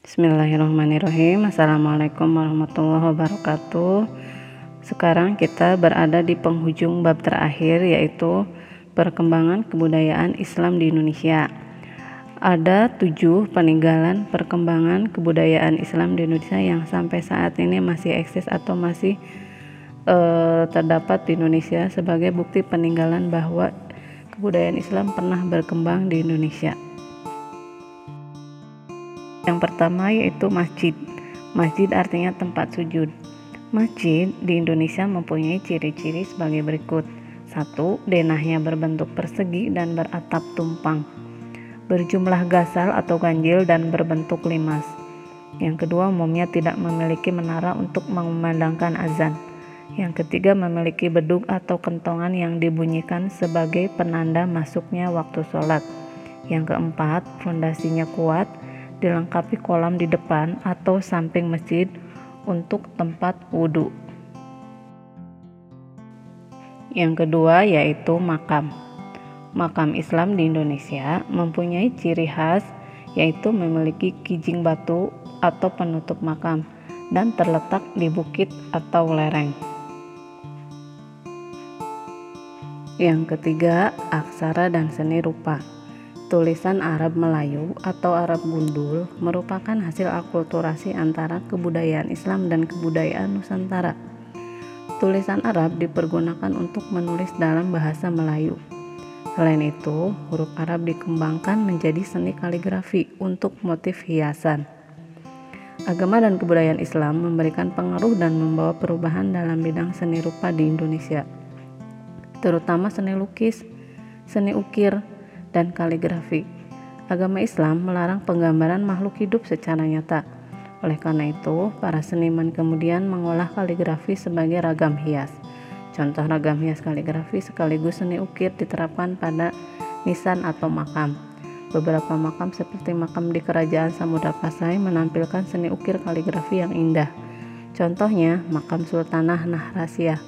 Bismillahirrahmanirrahim. Assalamualaikum warahmatullahi wabarakatuh. Sekarang kita berada di penghujung bab terakhir yaitu Perkembangan kebudayaan Islam di Indonesia. Ada tujuh peninggalan perkembangan kebudayaan Islam di Indonesia yang sampai saat ini masih eksis atau masih uh, terdapat di Indonesia sebagai bukti peninggalan bahwa kebudayaan Islam pernah berkembang di Indonesia yang pertama yaitu masjid. Masjid artinya tempat sujud. Masjid di Indonesia mempunyai ciri-ciri sebagai berikut. Satu, denahnya berbentuk persegi dan beratap tumpang. Berjumlah gasal atau ganjil dan berbentuk limas. Yang kedua, umumnya tidak memiliki menara untuk mengumandangkan azan. Yang ketiga, memiliki beduk atau kentongan yang dibunyikan sebagai penanda masuknya waktu sholat. Yang keempat, fondasinya kuat dilengkapi kolam di depan atau samping masjid untuk tempat wudhu. Yang kedua yaitu makam. Makam Islam di Indonesia mempunyai ciri khas yaitu memiliki kijing batu atau penutup makam dan terletak di bukit atau lereng. Yang ketiga, aksara dan seni rupa. Tulisan Arab Melayu atau Arab Gundul merupakan hasil akulturasi antara kebudayaan Islam dan kebudayaan Nusantara. Tulisan Arab dipergunakan untuk menulis dalam bahasa Melayu. Selain itu, huruf Arab dikembangkan menjadi seni kaligrafi untuk motif hiasan. Agama dan kebudayaan Islam memberikan pengaruh dan membawa perubahan dalam bidang seni rupa di Indonesia, terutama seni lukis, seni ukir, dan kaligrafi. Agama Islam melarang penggambaran makhluk hidup secara nyata. Oleh karena itu, para seniman kemudian mengolah kaligrafi sebagai ragam hias. Contoh ragam hias kaligrafi sekaligus seni ukir diterapkan pada nisan atau makam. Beberapa makam seperti makam di Kerajaan Samudra Pasai menampilkan seni ukir kaligrafi yang indah. Contohnya, makam Sultanah Nahrasiyah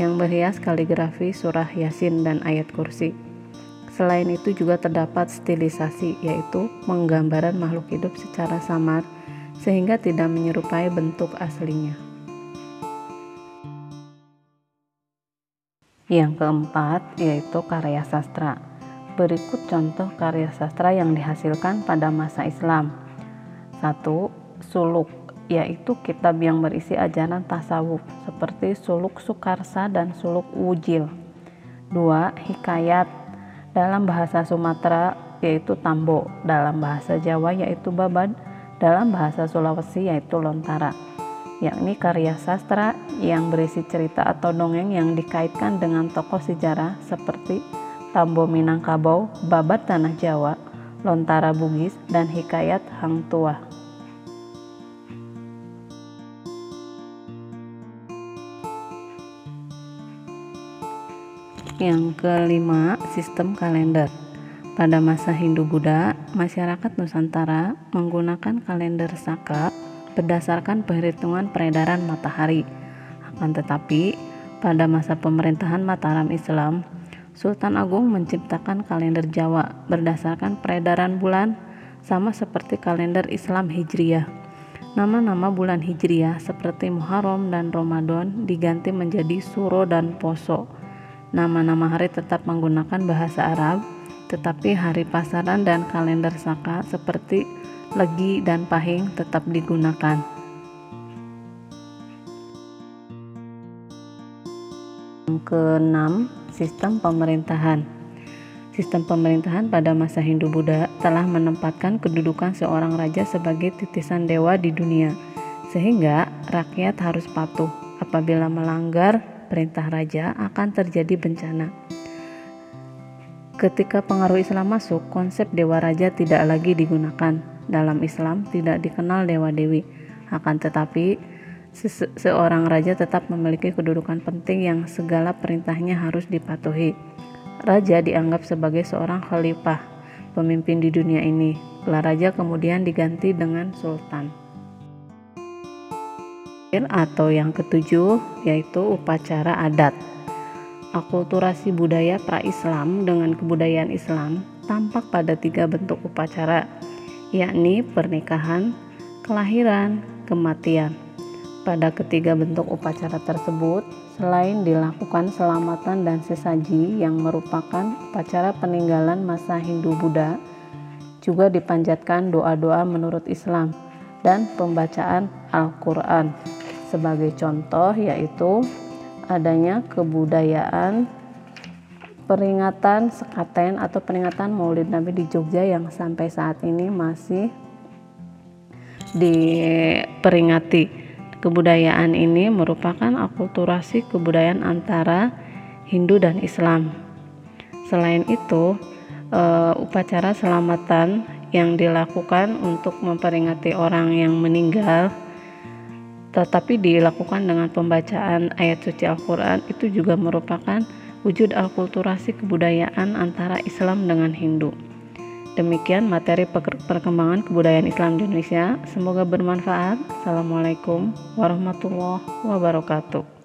yang berhias kaligrafi surah Yasin dan ayat kursi. Selain itu juga terdapat stilisasi yaitu penggambaran makhluk hidup secara samar sehingga tidak menyerupai bentuk aslinya. Yang keempat yaitu karya sastra. Berikut contoh karya sastra yang dihasilkan pada masa Islam. 1. Suluk yaitu kitab yang berisi ajaran tasawuf seperti Suluk Sukarsa dan Suluk Wujil. 2. Hikayat dalam bahasa Sumatera yaitu Tambo, dalam bahasa Jawa yaitu Baban, dalam bahasa Sulawesi yaitu Lontara, yakni karya sastra yang berisi cerita atau dongeng yang dikaitkan dengan tokoh sejarah seperti Tambo Minangkabau, Babat Tanah Jawa, Lontara Bugis, dan Hikayat Hang Tua. Yang kelima, sistem kalender. Pada masa Hindu-Buddha, masyarakat Nusantara menggunakan kalender Saka berdasarkan perhitungan peredaran matahari. Akan tetapi, pada masa pemerintahan Mataram Islam, Sultan Agung menciptakan kalender Jawa berdasarkan peredaran bulan sama seperti kalender Islam Hijriyah. Nama-nama bulan Hijriyah seperti Muharram dan Ramadan diganti menjadi Suro dan Poso Nama-nama hari tetap menggunakan bahasa Arab, tetapi hari pasaran dan kalender Saka seperti Legi dan Pahing tetap digunakan. Yang keenam, sistem pemerintahan. Sistem pemerintahan pada masa Hindu-Buddha telah menempatkan kedudukan seorang raja sebagai titisan dewa di dunia, sehingga rakyat harus patuh apabila melanggar perintah raja akan terjadi bencana. Ketika pengaruh Islam masuk, konsep dewa raja tidak lagi digunakan. Dalam Islam tidak dikenal dewa-dewi. Akan tetapi, se seorang raja tetap memiliki kedudukan penting yang segala perintahnya harus dipatuhi. Raja dianggap sebagai seorang khalifah, pemimpin di dunia ini. Raja kemudian diganti dengan sultan atau yang ketujuh yaitu upacara adat. Akulturasi budaya pra-Islam dengan kebudayaan Islam tampak pada tiga bentuk upacara, yakni pernikahan, kelahiran, kematian. Pada ketiga bentuk upacara tersebut, selain dilakukan selamatan dan sesaji yang merupakan upacara peninggalan masa Hindu-Buddha, juga dipanjatkan doa-doa menurut Islam dan pembacaan Al-Quran. Sebagai contoh yaitu adanya kebudayaan peringatan sekaten atau peringatan Maulid Nabi di Jogja yang sampai saat ini masih diperingati Kebudayaan ini merupakan akulturasi kebudayaan antara Hindu dan Islam. Selain itu, uh, upacara selamatan yang dilakukan untuk memperingati orang yang meninggal tetapi dilakukan dengan pembacaan ayat suci Al-Quran itu juga merupakan wujud akulturasi kebudayaan antara Islam dengan Hindu. Demikian materi perkembangan kebudayaan Islam di Indonesia. Semoga bermanfaat. Assalamualaikum warahmatullahi wabarakatuh.